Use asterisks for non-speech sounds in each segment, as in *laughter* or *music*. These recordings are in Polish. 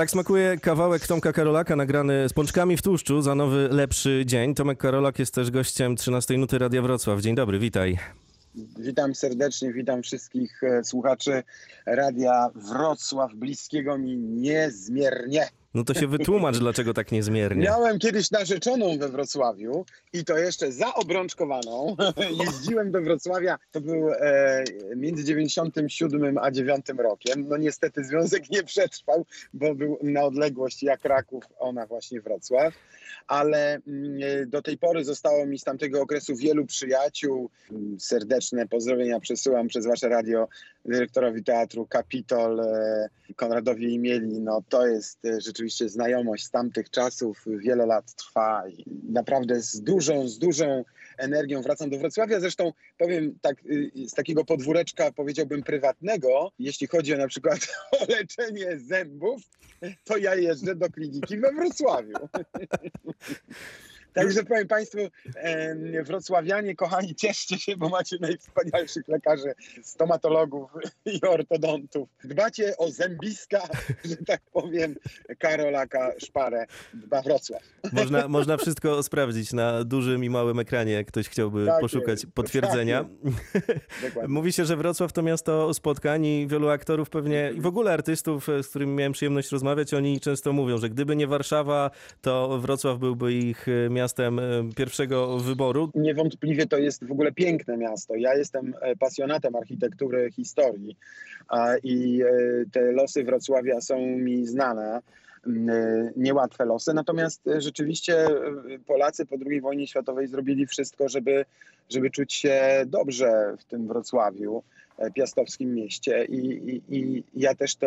Tak smakuje kawałek Tomka Karolaka nagrany z pączkami w tłuszczu za nowy, lepszy dzień. Tomek Karolak jest też gościem 13 Nuty Radia Wrocław. Dzień dobry, witaj. Witam serdecznie, witam wszystkich e, słuchaczy Radia Wrocław, bliskiego mi niezmiernie. No to się wytłumacz, dlaczego tak niezmiernie. Miałem kiedyś narzeczoną we Wrocławiu i to jeszcze zaobrączkowaną. *laughs* Jeździłem do Wrocławia, to był e, między 97 a 9 rokiem. No niestety związek nie przetrwał, bo był na odległość jak Kraków, ona właśnie Wrocław. Ale mm, do tej pory zostało mi z tamtego okresu wielu przyjaciół. Serdeczne pozdrowienia przesyłam przez wasze radio dyrektorowi teatru Kapitol, e, Konradowi Imieli. No to jest e, rzeczywiście znajomość z tamtych czasów, wiele lat trwa i naprawdę z dużą, z dużą energią wracam do Wrocławia. Zresztą powiem tak, y, z takiego podwóreczka powiedziałbym prywatnego, jeśli chodzi o na przykład *laughs* o leczenie zębów, to ja jeżdżę do kliniki we Wrocławiu. *laughs* Także powiem Państwu, e, wrocławianie, kochani, cieszcie się, bo macie najwspanialszych lekarzy, stomatologów i ortodontów. Dbacie o zębiska, że tak powiem, Karolaka Szparę dba Wrocław. Można, można wszystko sprawdzić na dużym i małym ekranie, jak ktoś chciałby tak poszukać jest. potwierdzenia. Tak *laughs* Mówi się, że Wrocław to miasto spotkań i wielu aktorów pewnie, i w ogóle artystów, z którymi miałem przyjemność rozmawiać, oni często mówią, że gdyby nie Warszawa, to Wrocław byłby ich miastem miastem e, pierwszego wyboru. Niewątpliwie to jest w ogóle piękne miasto. Ja jestem e, pasjonatem architektury, historii i e, te losy Wrocławia są mi znane niełatwe losy. Natomiast rzeczywiście Polacy po II wojnie światowej zrobili wszystko, żeby, żeby czuć się dobrze w tym Wrocławiu. E, piastowskim mieście i, i, i, ja też to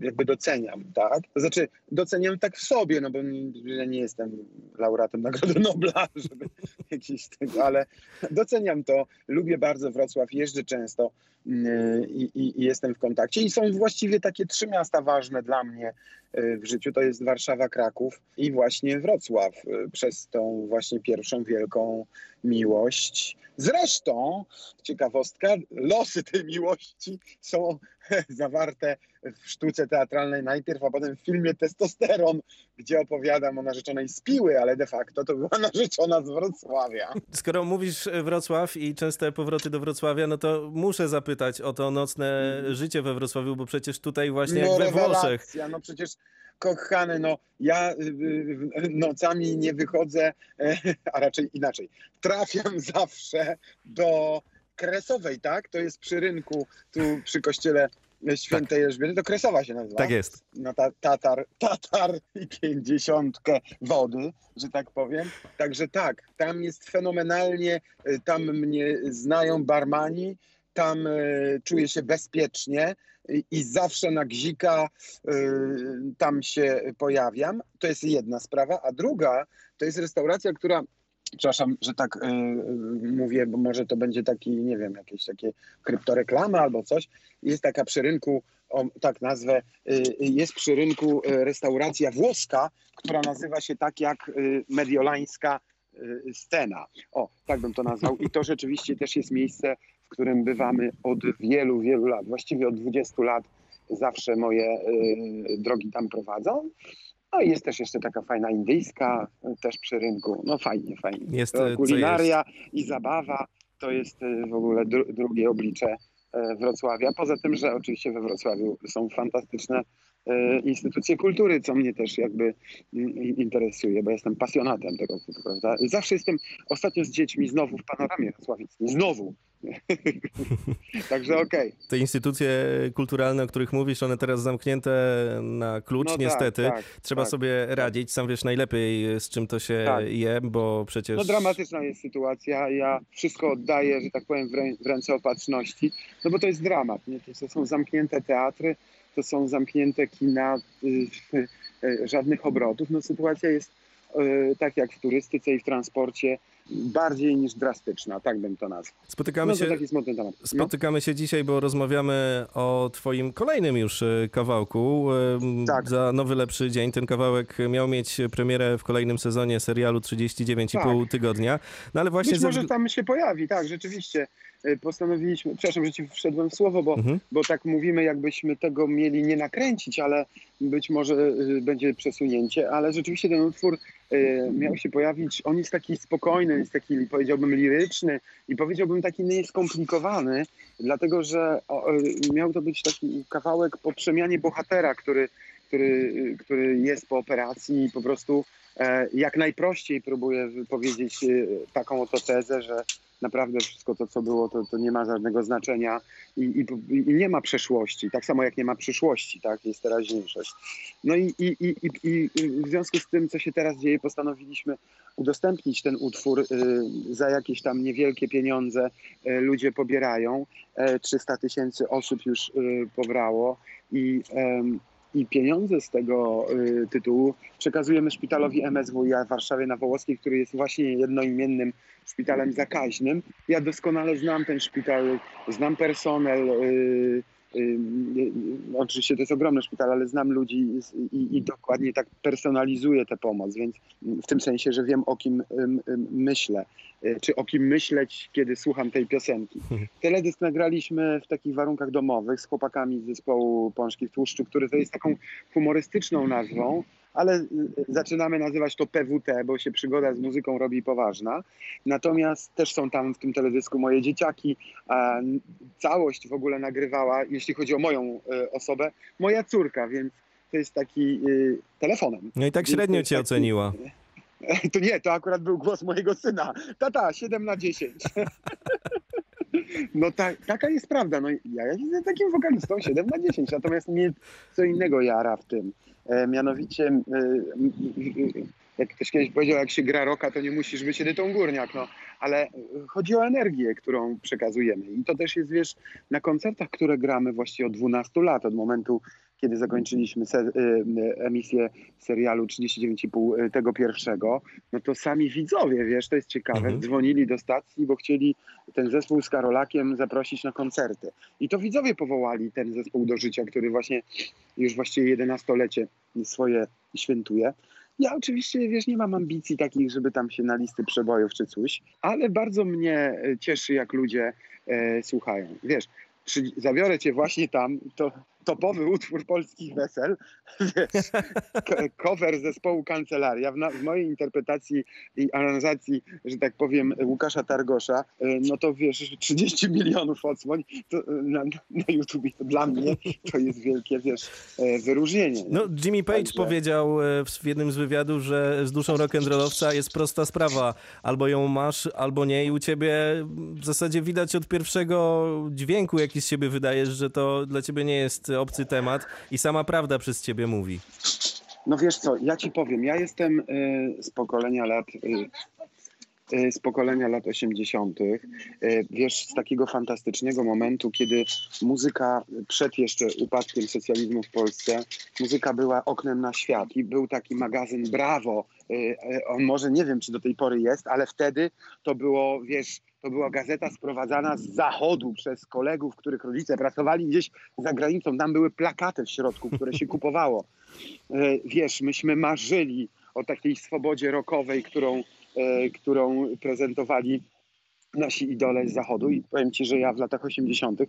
jakby doceniam, tak? To znaczy doceniam tak w sobie, no bo ja nie jestem laureatem Nagrody Nobla, *laughs* żeby jakieś tego, ale doceniam to, lubię bardzo Wrocław, jeżdżę często i, i, jestem w kontakcie i są właściwie takie trzy miasta ważne dla mnie e, w życiu, to jest Warszawa, Kraków i właśnie Wrocław e, przez tą właśnie pierwszą wielką miłość. Zresztą, ciekawostka, losy tej miłości są *laughs* zawarte w sztuce teatralnej najpierw, a potem w filmie Testosteron, gdzie opowiadam o narzeczonej z Piły, ale de facto to była *laughs* narzeczona z Wrocławia. Skoro mówisz Wrocław i częste powroty do Wrocławia, no to muszę zapytać o to nocne mm. życie we Wrocławiu, bo przecież tutaj właśnie no, jak we Włoszech. No przecież kochany, no ja y, y, nocami nie wychodzę, *laughs* a raczej inaczej. Trafiam *laughs* zawsze do Kresowej, tak? To jest przy rynku, tu przy kościele Świętej tak. Elżbiety, to Kresowa się nazywa. Tak jest. No ta, tatar, tatar i pięćdziesiątkę wody, że tak powiem. Także tak, tam jest fenomenalnie, y, tam mnie znają barmani, tam y, czuję się bezpiecznie i, zawsze na gzika y, tam się pojawiam. To jest jedna sprawa. A druga to jest restauracja, która przepraszam, że tak y, mówię, bo może to będzie taki, nie wiem, jakieś takie kryptoreklama albo coś. Jest taka przy rynku, o, tak nazwę, y, jest przy rynku restauracja włoska, która nazywa się tak jak mediolańska scena. O, tak bym to nazwał. I to rzeczywiście też jest miejsce, w którym bywamy od wielu, wielu lat, właściwie od 20 lat zawsze moje drogi tam prowadzą. No i jest też jeszcze taka fajna indyjska, też przy rynku. No fajnie, fajnie. Jest, to kulinaria i zabawa to jest w ogóle dru drugie oblicze Wrocławia. Poza tym, że oczywiście we Wrocławiu są fantastyczne instytucje kultury, co mnie też jakby interesuje, bo jestem pasjonatem tego, prawda? Zawsze jestem, ostatnio z dziećmi znowu w panoramie wrocławickiej, znowu, *laughs* Także okej. Okay. Te instytucje kulturalne, o których mówisz, one teraz zamknięte na klucz, no tak, niestety. Tak, tak, Trzeba tak, sobie radzić. Sam wiesz najlepiej, z czym to się tak. je, bo przecież... No dramatyczna jest sytuacja. Ja wszystko oddaję, że tak powiem, w ręce opatrzności, no bo to jest dramat. Nie? To są zamknięte teatry, to są zamknięte kina, y, *laughs* y, żadnych obrotów. No sytuacja jest y, tak jak w turystyce i w transporcie bardziej niż drastyczna, tak bym to nazwał. Spotykamy, no, się, taki smutny temat. No. spotykamy się dzisiaj, bo rozmawiamy o twoim kolejnym już e, kawałku. Tak. Za Nowy Lepszy Dzień. Ten kawałek miał mieć premierę w kolejnym sezonie serialu 39,5 tak. tygodnia. No ale właśnie... Być może tam się pojawi, tak, rzeczywiście. E, postanowiliśmy, przepraszam, że ci wszedłem w słowo, bo, mhm. bo tak mówimy, jakbyśmy tego mieli nie nakręcić, ale być może e, będzie przesunięcie, ale rzeczywiście ten utwór miał się pojawić, on jest taki spokojny, jest taki powiedziałbym liryczny i powiedziałbym taki nieskomplikowany, dlatego że miał to być taki kawałek po przemianie bohatera, który, który, który jest po operacji i po prostu jak najprościej próbuje powiedzieć taką oto tezę, że naprawdę wszystko to, co było, to, to nie ma żadnego znaczenia i, i, i, nie ma przeszłości, tak samo jak nie ma przyszłości, tak, jest teraźniejszość. No i, i, i, w związku z tym, co się teraz dzieje, postanowiliśmy udostępnić ten utwór y, za jakieś tam niewielkie pieniądze. Y, ludzie pobierają, 300 y, tysięcy osób już pobrało i i pieniądze z tego y, tytułu przekazujemy szpitalowi MSWiA w Warszawie na Wołoskiej, który jest właśnie jednoimiennym szpitalem zakaźnym. Ja doskonale znam ten szpital, znam personel. Y, oczywiście to jest ogromny szpital, ale znam ludzi i, i, dokładnie tak personalizuję tę pomoc, więc w tym sensie, że wiem o kim myślę, czy o kim myśleć, kiedy słucham tej piosenki. Teledysk nagraliśmy w takich warunkach domowych z chłopakami z zespołu Pączki w Tłuszczu, który to jest taką humorystyczną nazwą, ale y, zaczynamy nazywać to PWT, bo się przygoda z muzyką robi poważna. Natomiast też są tam w tym teledysku moje dzieciaki. Całość w ogóle nagrywała, jeśli chodzi o moją y, osobę, moja córka, więc to jest taki y, telefonem. No i tak średnio cię taki... oceniła. *laughs* To nie, to akurat był głos mojego syna. Tata, 7 na 10. *laughs* No ta, taka jest prawda. No, ja jestem takim wokalistą 7 na 10, natomiast mnie co innego jara w tym. E, mianowicie, e, jak ktoś kiedyś powiedział, jak się gra roka, to nie musisz być Edytą Górniak, no. Ale chodzi o energię, którą przekazujemy. I to też jest, wiesz, na koncertach, które gramy właściwie od 12 lat, od momentu, kiedy zakończyliśmy se, y, y, emisję serialu 39,5 y, tego pierwszego, no to sami widzowie, wiesz, to jest ciekawe, mhm. dzwonili do stacji, bo chcieli ten zespół z Karolakiem zaprosić na koncerty. I to widzowie powołali ten zespół do życia, który właśnie już właściwie 11-lecie swoje świętuje. Ja oczywiście, wiesz, nie mam ambicji takich, żeby tam się na listy przebojów czy coś, ale bardzo mnie cieszy, jak ludzie e, słuchają. Wiesz, zabiorę cię właśnie tam, to topowy utwór polskich wesel, *laughs* wiesz, cover zespołu Kancelaria, w, na, w, mojej interpretacji i aranżacji, że tak powiem, Łukasza Targosza, e, no to wiesz, 30 milionów odsłoń to, e, na, na YouTube to dla mnie to jest wielkie, wiesz, e, wyróżnienie. No, Jimmy Page Także... powiedział w jednym z wywiadów, że z duszą rock'n'rollowca jest prosta sprawa. Albo ją masz, albo nie i u ciebie w zasadzie widać od pierwszego dźwięku, jaki z siebie wydajesz, że to dla ciebie nie jest obcy temat i sama prawda przez ciebie mówi. No wiesz co, ja ci powiem, ja jestem y, z pokolenia lat y, z pokolenia lat 80. Y, wiesz, z takiego fantastycznego momentu, kiedy muzyka przed jeszcze upadkiem socjalizmu w Polsce, muzyka była oknem na świat i był taki magazyn Brawo. Y, on może nie wiem, czy do tej pory jest, ale wtedy to było, wiesz, to była gazeta sprowadzana z zachodu przez kolegów, których rodzice pracowali gdzieś za granicą. Tam były plakaty w środku, które się kupowało. Wiesz, myśmy marzyli o takiej swobodzie rokowej, którą, którą prezentowali nasi idole z zachodu i powiem ci, że ja w latach 80.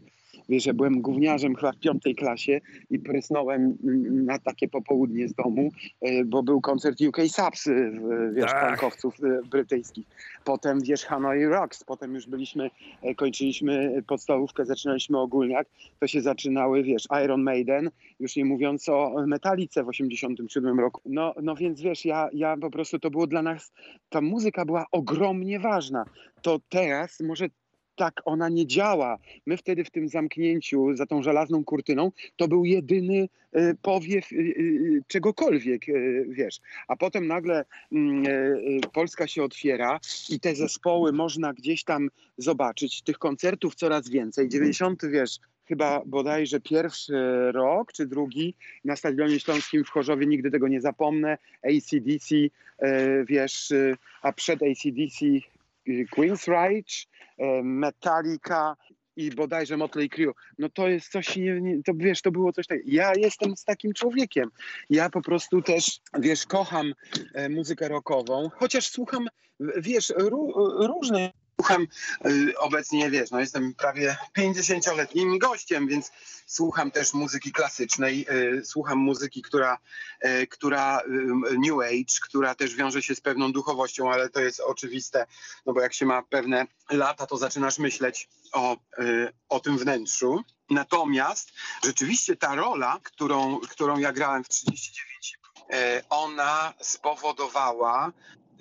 wiesz, że byłem gówniarzem chyba w piątej klasie i prysnąłem na takie popołudnie z domu, e, bo był koncert UK Subs, e, wiesz, punkowców e, brytyjskich. Potem, wiesz, Hanoi Rocks, potem już byliśmy, kończyliśmy podstawówkę, zaczynaliśmy ogólniak, to się zaczynały, wiesz, Iron Maiden, już nie mówiąc o Metalice w 87 roku. No, no więc, wiesz, ja, ja po prostu, to było dla nas, ta muzyka była ogromnie ważna. To teraz może tak ona nie działa. My wtedy w tym zamknięciu za tą żelazną kurtyną to był jedyny y, powiew y, y, czegokolwiek, wiesz. A potem nagle mm, Polska się otwiera i te zespoły można gdzieś tam zobaczyć. Tych koncertów coraz więcej. 90, wiesz, chyba bodajże pierwszy rok czy drugi na Stadionie Śląskim w Chorzowie, nigdy tego nie zapomnę. ACDC, wiesz, a przed ACDC Queen's Rage, Metallica, i bodajże Motley Crue, no to jest coś, nie, nie, to wiesz, to było coś takiego. Ja jestem z takim człowiekiem. Ja po prostu też, wiesz, kocham e, muzykę rockową, chociaż słucham, wiesz, ró, różnych Słucham y, obecnie, wiesz, no jestem prawie 50-letnim gościem, więc słucham też muzyki klasycznej, y, słucham muzyki, która, y, która New Age, która też wiąże się z pewną duchowością, ale to jest oczywiste, no bo jak się ma pewne lata, to zaczynasz myśleć o, o tym wnętrzu. Natomiast rzeczywiście ta rola, którą, którą ja grałem w 39, ona spowodowała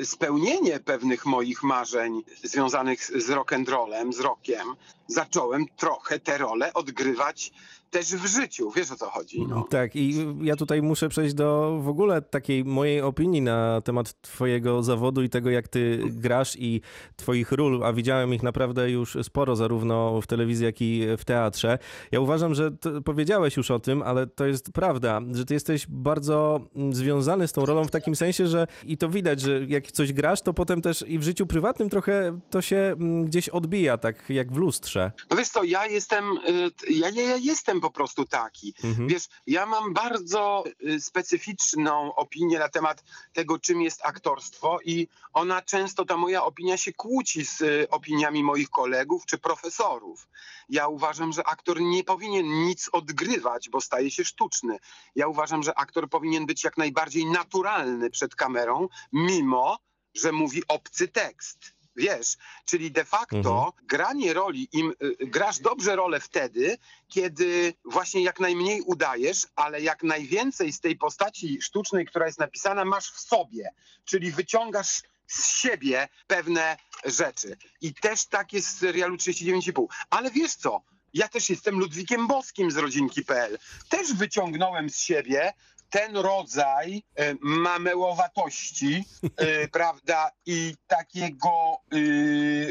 spełnienie pewnych moich marzeń związanych z rock'n'rollem, z rockiem, zacząłem trochę te role odgrywać też w życiu. Wiesz o co chodzi? No. Tak, i ja tutaj muszę przejść do w ogóle takiej mojej opinii na temat Twojego zawodu i tego, jak Ty grasz i Twoich ról, a widziałem ich naprawdę już sporo, zarówno w telewizji, jak i w teatrze. Ja uważam, że powiedziałeś już o tym, ale to jest prawda, że Ty jesteś bardzo mm, związany z tą rolą w takim sensie, że i to widać, że jak coś grasz, to potem też i w życiu prywatnym trochę to się mm, gdzieś odbija, tak jak w lustrze. No wiesz co, ja jestem, y, ja, ja, ja jestem po prostu taki. Mhm. Wiesz, ja mam bardzo y, specyficzną opinię na temat tego, czym jest aktorstwo i ona często, ta moja opinia się kłóci z y, opiniami moich kolegów czy profesorów. Ja uważam, że aktor nie powinien nic odgrywać, bo staje się sztuczny. Ja uważam, że aktor powinien być jak najbardziej naturalny przed kamerą, mimo że mówi obcy tekst. Wiesz, czyli de facto mhm. granie roli, im, y, grasz dobrze rolę wtedy, kiedy właśnie jak najmniej udajesz, ale jak najwięcej z tej postaci sztucznej, która jest napisana, masz w sobie. Czyli wyciągasz z siebie pewne rzeczy. I też tak jest w serialu 39,5. Ale wiesz co? Ja też jestem Ludwikiem Boskim z rodzinki.pl. Też wyciągnąłem z siebie ten rodzaj e, mamełowatości, e, *laughs* prawda, i takiego, e,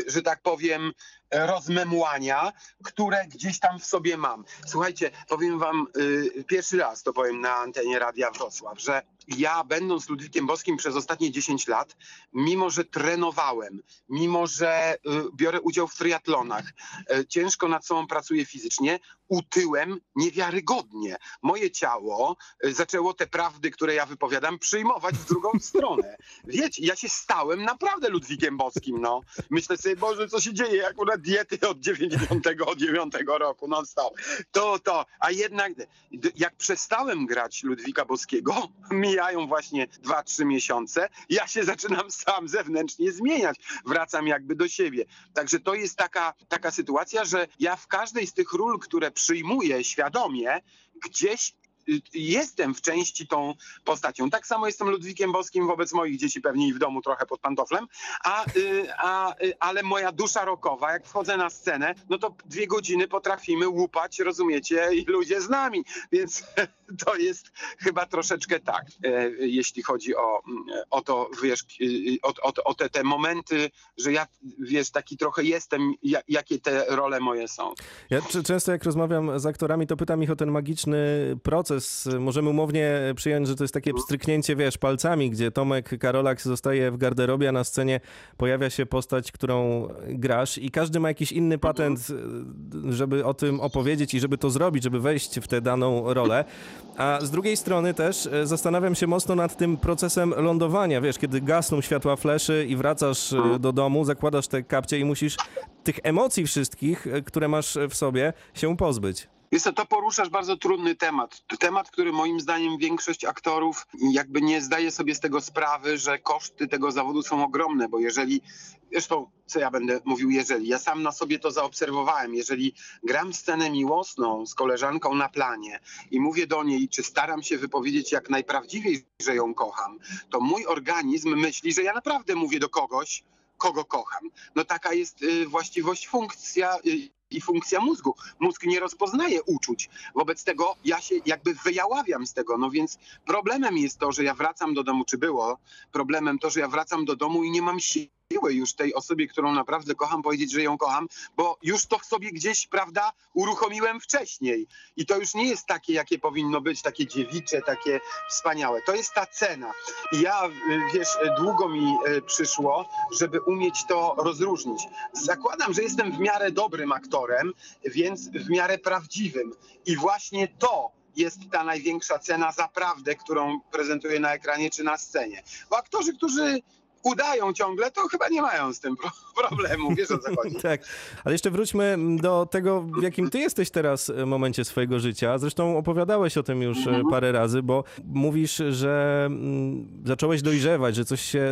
że tak powiem, rozmemłania, które gdzieś tam w sobie mam. Słuchajcie, powiem wam pierwszy raz, to powiem na antenie Radia Wrocław, że ja będąc Ludwikiem Boskim przez ostatnie 10 lat, mimo że trenowałem, mimo że biorę udział w triatlonach, ciężko nad sobą pracuję fizycznie, utyłem niewiarygodnie. Moje ciało zaczęło te prawdy, które ja wypowiadam, przyjmować w drugą *laughs* stronę. Wiecie, ja się stałem naprawdę Ludwikiem Boskim, no. Myślę sobie, Boże, co się dzieje, akurat diety od 99 *laughs* roku, non stop. To, to, a jednak jak przestałem grać Ludwika Boskiego, *laughs* mijają właśnie 2-3 miesiące, ja się zaczynam sam zewnętrznie zmieniać. Wracam jakby do siebie. Także to jest taka, taka sytuacja, że ja w każdej z tych ról, które przyjmuję świadomie, gdzieś jestem w części tą postacią. Tak samo jestem Ludwikiem Boskim wobec moich dzieci, pewnie i w domu trochę pod pantoflem, a, y, a, y, ale moja dusza rokowa, jak wchodzę na scenę, no to dwie godziny potrafimy łupać, rozumiecie, i ludzie z nami, więc *laughs* to jest chyba troszeczkę tak, e, jeśli chodzi o, o to, wiesz, o, o, o te, te momenty, że ja, wiesz, taki trochę jestem, jakie te role moje są. Ja często jak rozmawiam z aktorami, to pytam ich o ten magiczny proces, proces, możemy umownie przyjąć, że to jest takie pstryknięcie, wiesz, palcami, gdzie Tomek Karolak zostaje w garderobie, a na scenie pojawia się postać, którą grasz i każdy ma jakiś inny patent, żeby o tym opowiedzieć i żeby to zrobić, żeby wejść w tę daną rolę. A z drugiej strony też e, zastanawiam się mocno nad tym procesem lądowania, wiesz, kiedy gasną światła fleszy i wracasz e, do domu, zakładasz te kapcie i musisz tych emocji wszystkich, e, które masz w sobie, się pozbyć. Jest to, to poruszasz bardzo trudny temat. Temat, który moim zdaniem większość aktorów jakby nie zdaje sobie z tego sprawy, że koszty tego zawodu są ogromne, bo jeżeli, zresztą co ja będę mówił jeżeli, ja sam na sobie to zaobserwowałem, jeżeli gram scenę miłosną z koleżanką na planie i mówię do niej, czy staram się wypowiedzieć jak najprawdziwiej, że ją kocham, to mój organizm myśli, że ja naprawdę mówię do kogoś, kogo kocham. No taka jest y, właściwość, funkcja y, i funkcja mózgu. Mózg nie rozpoznaje uczuć. Wobec tego ja się jakby wyjaławiam z tego. No więc problemem jest to, że ja wracam do domu, czy było problemem to, że ja wracam do domu i nie mam siły siłę już tej osobie, którą naprawdę kocham, powiedzieć, że ją kocham, bo już to w sobie gdzieś, prawda, uruchomiłem wcześniej. I to już nie jest takie, jakie powinno być, takie dziewicze, takie wspaniałe. To jest ta cena. I ja, y, wiesz, długo mi y, przyszło, żeby umieć to rozróżnić. Zakładam, że jestem w miarę dobrym aktorem, więc w miarę prawdziwym. I właśnie to jest ta największa cena za prawdę, którą prezentuję na ekranie czy na scenie. Bo aktorzy, którzy udają ciągle, to chyba nie mają z tym *laughs* problemu, wiesz o co chodzi. *laughs* tak, ale jeszcze wróćmy do tego, w jakim ty jesteś teraz e, momencie swojego życia. Zresztą opowiadałeś o tym już e, mhm. parę razy, bo mówisz, że mm, zacząłeś dojrzewać, że coś się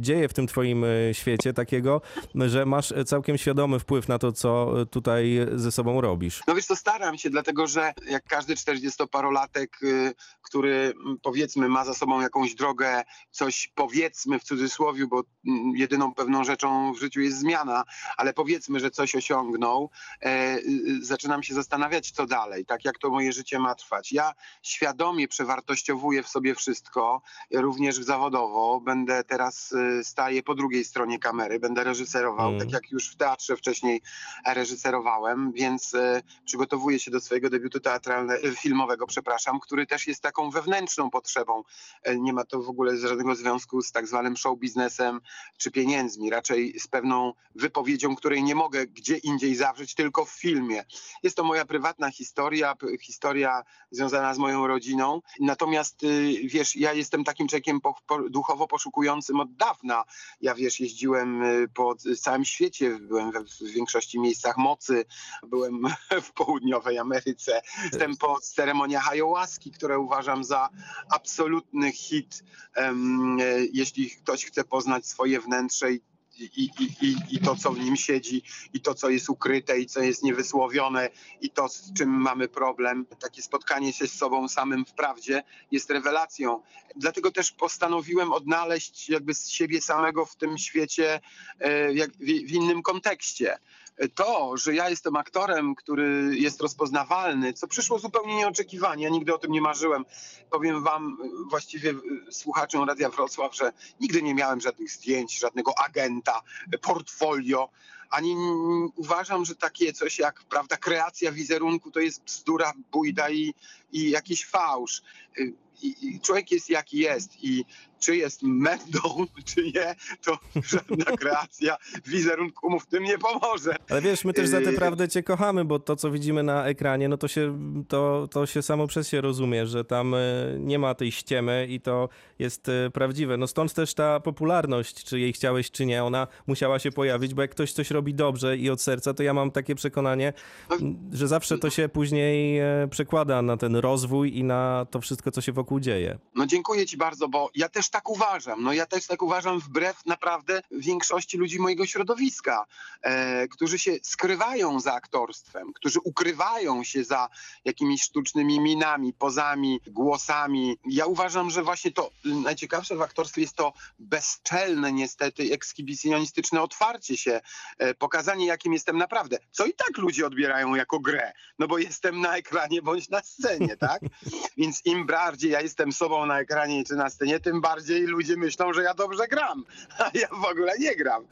dzieje w tym twoim e, świecie takiego, że masz całkiem świadomy wpływ na to, co tutaj ze sobą robisz. No wiesz, to staram się, dlatego że jak każdy 40-parolatek, y, który powiedzmy ma za sobą jakąś drogę, coś powiedzmy w cudzysłowie, bo mm, jedyną pewną rzeczą w życiu jest zmiana, ale powiedzmy, że coś osiągnął, e, zaczynam się zastanawiać, co dalej, tak jak to moje życie ma trwać. Ja świadomie przewartościowuję w sobie wszystko, również zawodowo. Będę teraz, e, staję po drugiej stronie kamery, będę reżyserował, mm. tak jak już w teatrze wcześniej reżyserowałem, więc przygotowuję się do swojego debiutu teatralnego, filmowego, przepraszam, który też jest taką wewnętrzną potrzebą. E, nie ma to w ogóle żadnego związku z tak zwanym show biznesem, biznesem czy pieniędzmi, raczej z pewną wypowiedzią, której nie mogę gdzie indziej zawrzeć, tylko w filmie. Jest to moja prywatna historia, historia związana z moją rodziną. Natomiast y, wiesz, ja jestem takim człowiekiem duchowo poszukującym od dawna. Ja wiesz, jeździłem y, po całym świecie, byłem w, większości miejscach mocy, byłem *laughs* w południowej Ameryce, jestem po ceremoniach ayahuaski, które uważam za absolutny hit, um, jeśli ktoś chce poznać swoje wnętrze i i, i, i, to, co w nim siedzi, i to, co jest ukryte, i co jest niewysłowione, i to, z czym mamy problem. Takie spotkanie się z sobą samym w prawdzie jest rewelacją. Dlatego też postanowiłem odnaleźć jakby siebie samego w tym świecie e, w innym kontekście to, że ja jestem aktorem, który jest rozpoznawalny, co przyszło zupełnie nieoczekiwanie, ja nigdy o tym nie marzyłem. Powiem wam, właściwie słuchaczom Radia Wrocław, że nigdy nie miałem żadnych zdjęć, żadnego agenta, portfolio, ani uważam, że takie coś jak prawda, kreacja wizerunku to jest bzdura, bójda i, i jakiś fałsz. I, i człowiek jest jaki jest i czy jest mędą, *laughs* czy nie, to *laughs* żadna kreacja wizerunku mu w tym nie pomoże. Ale wiesz, my też za tę y, prawdę cię kochamy, bo to, co widzimy na ekranie, no to się, to, to się samo przez się rozumie, że tam y, nie ma tej ściemy i to jest y, prawdziwe. No stąd też ta popularność, czy jej chciałeś, czy nie, ona musiała się pojawić, bo jak ktoś coś robi dobrze i od serca, to ja mam takie przekonanie, no, że zawsze to się później przekłada na ten rozwój i na to wszystko, co się wokół dzieje. No dziękuję ci bardzo, bo ja też tak uważam. No ja też tak uważam wbrew naprawdę większości ludzi mojego środowiska, e, którzy się skrywają za aktorstwem, którzy ukrywają się za jakimiś sztucznymi minami, pozami, głosami. Ja uważam, że właśnie to najciekawsze w aktorstwie jest to bezczelne niestety ekskibicjonistyczne otwarcie się, e, pokazanie jakim jestem naprawdę, co i tak ludzie odbierają jako grę, no bo jestem na ekranie bądź na scenie, tak? *laughs* Więc im bardziej ja jestem sobą na ekranie czy na scenie, tym bardziej ludzie myślą, że ja dobrze gram, *laughs* a ja w ogóle nie gram.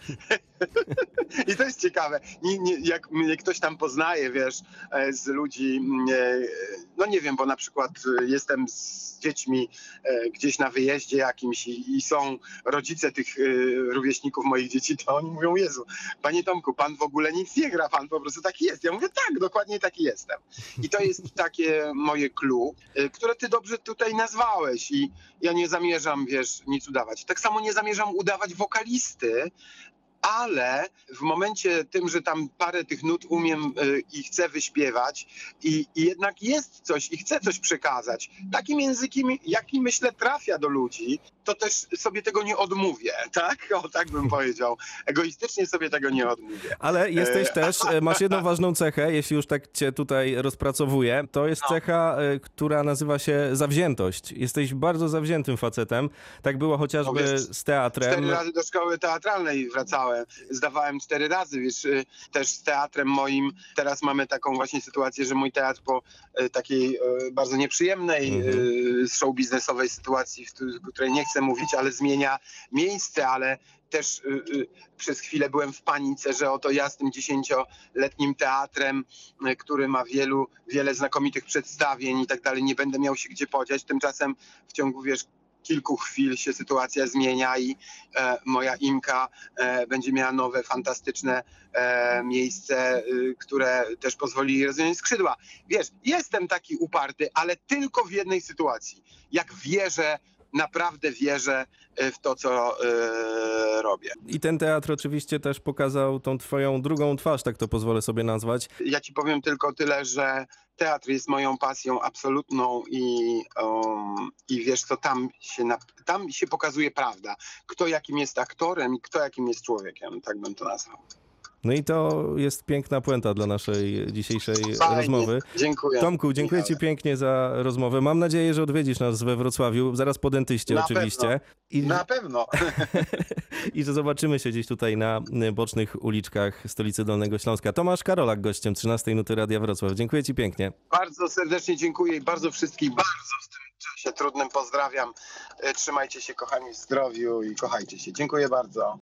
*laughs* I to jest ciekawe. Nie, nie, jak mnie ktoś tam poznaje, wiesz, e, z ludzi, e, no nie wiem, bo na przykład jestem z dziećmi e, gdzieś na wyjeździe jakimś i, i są rodzice tych rówieśników moich dzieci, to oni mówią, Jezu, panie Tomku, pan w ogóle nic nie gra, pan po prostu taki jest. Ja mówię, tak, dokładnie taki jestem. I to jest takie moje clue, które ty dobrze tutaj nazwałeś i ja nie zamierzam, wiesz, nic udawać. Tak samo nie zamierzam udawać wokalisty, ale w momencie tym, że tam parę tych nut umiem y, i chcę wyśpiewać i, i, jednak jest coś i chcę coś przekazać, takim językiem, jaki myślę trafia do ludzi, to też sobie tego nie odmówię, tak? O, tak bym *laughs* powiedział. Egoistycznie sobie tego nie odmówię. Ale jesteś e, też, e, masz jedną ważną cechę, jeśli już tak cię tutaj rozpracowuję, to jest no. cecha, e, która nazywa się zawziętość. Jesteś bardzo zawziętym facetem. Tak było chociażby no, wiesz, z teatrem. Cztery razy do szkoły teatralnej wracałem zdawałem. Cztery razy, wiesz, y, też z teatrem moim. Teraz mamy taką właśnie sytuację, że mój teatr po y, takiej y, bardzo nieprzyjemnej y, show biznesowej sytuacji, w tu- w której nie chcę mówić, ale zmienia miejsce, ale też y, y, przez chwilę byłem w panice, że oto ja z tym dziesięcioletnim teatrem, y, który ma wielu, wiele znakomitych przedstawień i tak dalej, nie będę miał się gdzie podziać. Tymczasem w ciągu, wiesz, kilku chwil się sytuacja zmienia i e, moja Imka e, będzie miała nowe, fantastyczne e, miejsce, y, które też pozwoli jej rozwinąć skrzydła. Wiesz, jestem taki uparty, ale tylko w jednej sytuacji. Jak wierzę, naprawdę wierzę e, w to, co e, robię. I ten teatr oczywiście też pokazał tą twoją drugą twarz, tak to pozwolę sobie nazwać. Ja ci powiem tylko tyle, że teatr jest moją pasją absolutną i, um, i wiesz co, tam się, na, tam się pokazuje prawda. Kto jakim jest aktorem i kto jakim jest człowiekiem, tak bym to nazwał. No i to jest piękna puenta dla naszej dzisiejszej Fajnie. rozmowy. Dziękuję. Tomku, dziękuję Ci pięknie za rozmowę. Mam nadzieję, że odwiedzisz nas we Wrocławiu, zaraz po dentyście Na oczywiście. I, Na pewno. *laughs* *laughs* I że zobaczymy się gdzieś tutaj na y, bocznych uliczkach stolicy Dolnego Śląska. Tomasz Karolak, gościem 13 Nuty Radia Wrocław. Dziękuję Ci pięknie. Bardzo serdecznie dziękuję i bardzo wszystkich, bardzo w tym czasie trudnym pozdrawiam. E, Trzymajcie się kochani w zdrowiu i kochajcie się. Dziękuję bardzo.